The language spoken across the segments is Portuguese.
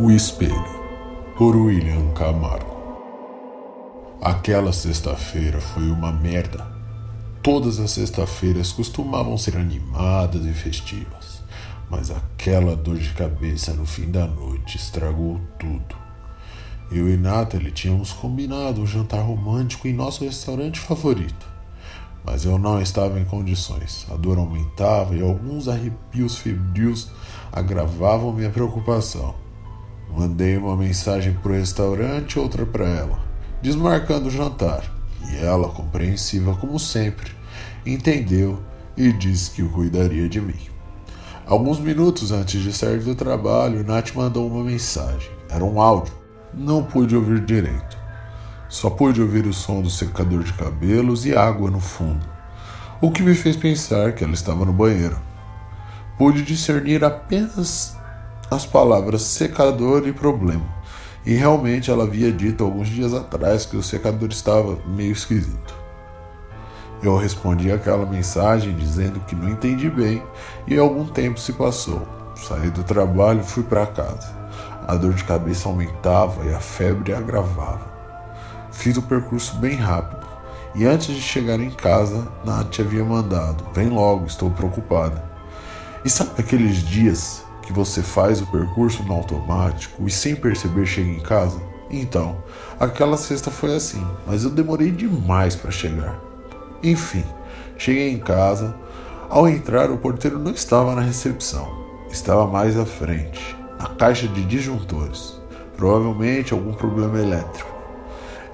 O Espelho, por William Camargo. Aquela sexta-feira foi uma merda. Todas as sexta-feiras costumavam ser animadas e festivas, mas aquela dor de cabeça no fim da noite estragou tudo. Eu e Natalie tínhamos combinado um jantar romântico em nosso restaurante favorito, mas eu não estava em condições. A dor aumentava e alguns arrepios febris agravavam minha preocupação. Mandei uma mensagem para o restaurante outra para ela, desmarcando o jantar. E ela, compreensiva como sempre, entendeu e disse que cuidaria de mim. Alguns minutos antes de sair do trabalho, Nath mandou uma mensagem. Era um áudio. Não pude ouvir direito. Só pude ouvir o som do secador de cabelos e água no fundo, o que me fez pensar que ela estava no banheiro. Pude discernir apenas as palavras secador e problema. E realmente ela havia dito alguns dias atrás que o secador estava meio esquisito. Eu respondi aquela mensagem dizendo que não entendi bem e algum tempo se passou. Saí do trabalho e fui para casa. A dor de cabeça aumentava e a febre agravava. Fiz o percurso bem rápido e antes de chegar em casa, Nath havia mandado: Vem logo, estou preocupada. E sabe aqueles dias que você faz o percurso no automático e sem perceber chega em casa? Então, aquela sexta foi assim, mas eu demorei demais para chegar. Enfim, cheguei em casa. Ao entrar, o porteiro não estava na recepção, estava mais à frente, na caixa de disjuntores. Provavelmente algum problema elétrico.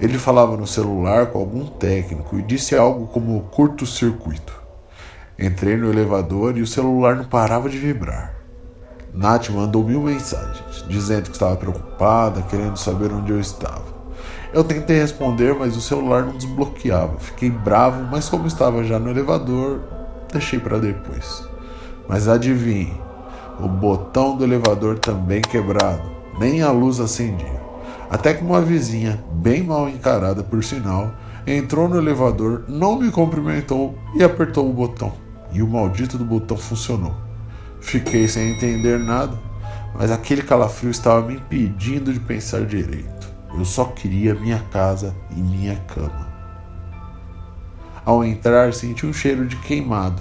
Ele falava no celular com algum técnico e disse algo como curto-circuito. Entrei no elevador e o celular não parava de vibrar. Nath mandou mil mensagens, dizendo que estava preocupada, querendo saber onde eu estava. Eu tentei responder, mas o celular não desbloqueava. Fiquei bravo, mas como estava já no elevador, deixei para depois. Mas adivinhe, o botão do elevador também quebrado, nem a luz acendia. Até que uma vizinha, bem mal encarada por sinal, entrou no elevador, não me cumprimentou e apertou o botão. E o maldito do botão funcionou. Fiquei sem entender nada, mas aquele calafrio estava me impedindo de pensar direito. Eu só queria minha casa e minha cama. Ao entrar, senti um cheiro de queimado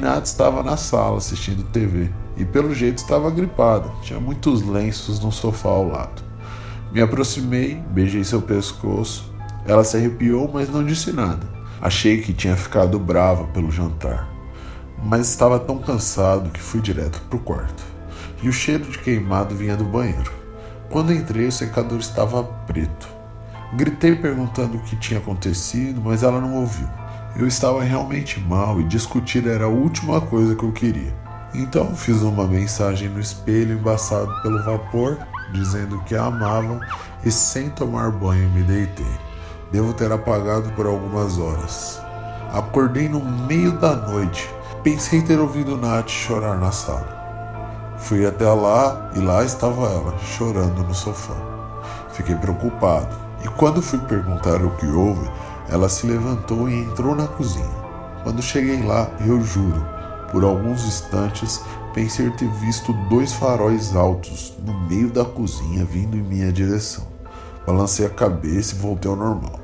Nath estava na sala assistindo TV e, pelo jeito, estava gripada. Tinha muitos lenços no sofá ao lado. Me aproximei, beijei seu pescoço. Ela se arrepiou, mas não disse nada. Achei que tinha ficado brava pelo jantar mas estava tão cansado que fui direto para o quarto. E o cheiro de queimado vinha do banheiro. Quando entrei, o secador estava preto. Gritei perguntando o que tinha acontecido, mas ela não ouviu. Eu estava realmente mal e discutir era a última coisa que eu queria. Então fiz uma mensagem no espelho embaçado pelo vapor, dizendo que a amavam e sem tomar banho me deitei. Devo ter apagado por algumas horas. Acordei no meio da noite Pensei ter ouvido Nath chorar na sala. Fui até lá e lá estava ela, chorando no sofá. Fiquei preocupado e quando fui perguntar o que houve, ela se levantou e entrou na cozinha. Quando cheguei lá, eu juro, por alguns instantes pensei ter visto dois faróis altos no meio da cozinha vindo em minha direção. Balancei a cabeça e voltei ao normal.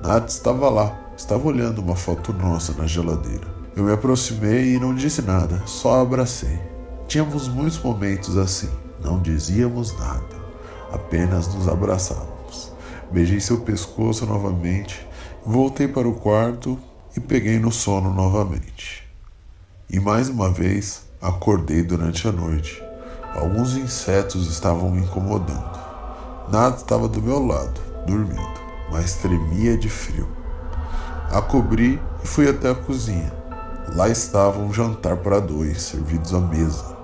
Nath estava lá, estava olhando uma foto nossa na geladeira. Eu me aproximei e não disse nada, só abracei. Tínhamos muitos momentos assim, não dizíamos nada, apenas nos abraçávamos. Beijei seu pescoço novamente, voltei para o quarto e peguei no sono novamente. E mais uma vez acordei durante a noite. Alguns insetos estavam me incomodando. Nada estava do meu lado, dormindo, mas tremia de frio. A cobri e fui até a cozinha. Lá estava um jantar para dois, servidos à mesa.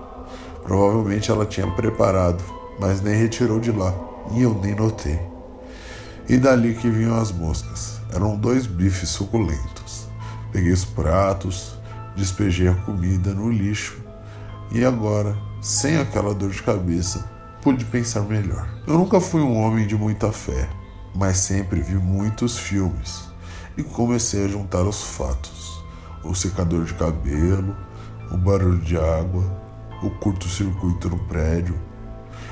Provavelmente ela tinha preparado, mas nem retirou de lá, e eu nem notei. E dali que vinham as moscas. Eram dois bifes suculentos. Peguei os pratos, despejei a comida no lixo e agora, sem aquela dor de cabeça, pude pensar melhor. Eu nunca fui um homem de muita fé, mas sempre vi muitos filmes e comecei a juntar os fatos o secador de cabelo, o barulho de água, o curto-circuito no prédio.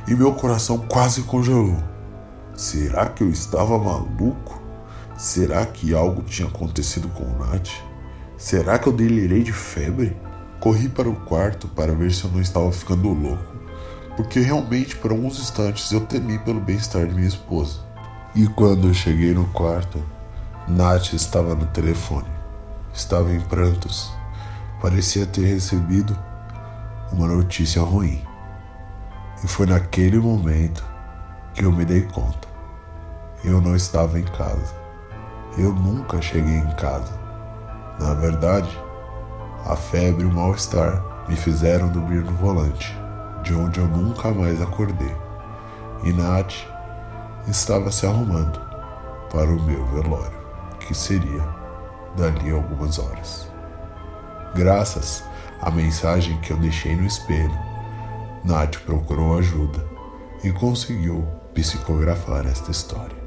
e meu coração quase congelou. Será que eu estava maluco? Será que algo tinha acontecido com o Nath? Será que eu delirei de febre? Corri para o quarto para ver se eu não estava ficando louco, porque realmente por alguns instantes eu temi pelo bem-estar de minha esposa. E quando eu cheguei no quarto, Nath estava no telefone. Estava em prantos. Parecia ter recebido uma notícia ruim. E foi naquele momento que eu me dei conta. Eu não estava em casa. Eu nunca cheguei em casa. Na verdade, a febre e o mal-estar me fizeram dormir no volante, de onde eu nunca mais acordei. E Nath estava se arrumando para o meu velório, que seria dali algumas horas. Graças à mensagem que eu deixei no espelho, Nath procurou ajuda e conseguiu psicografar esta história.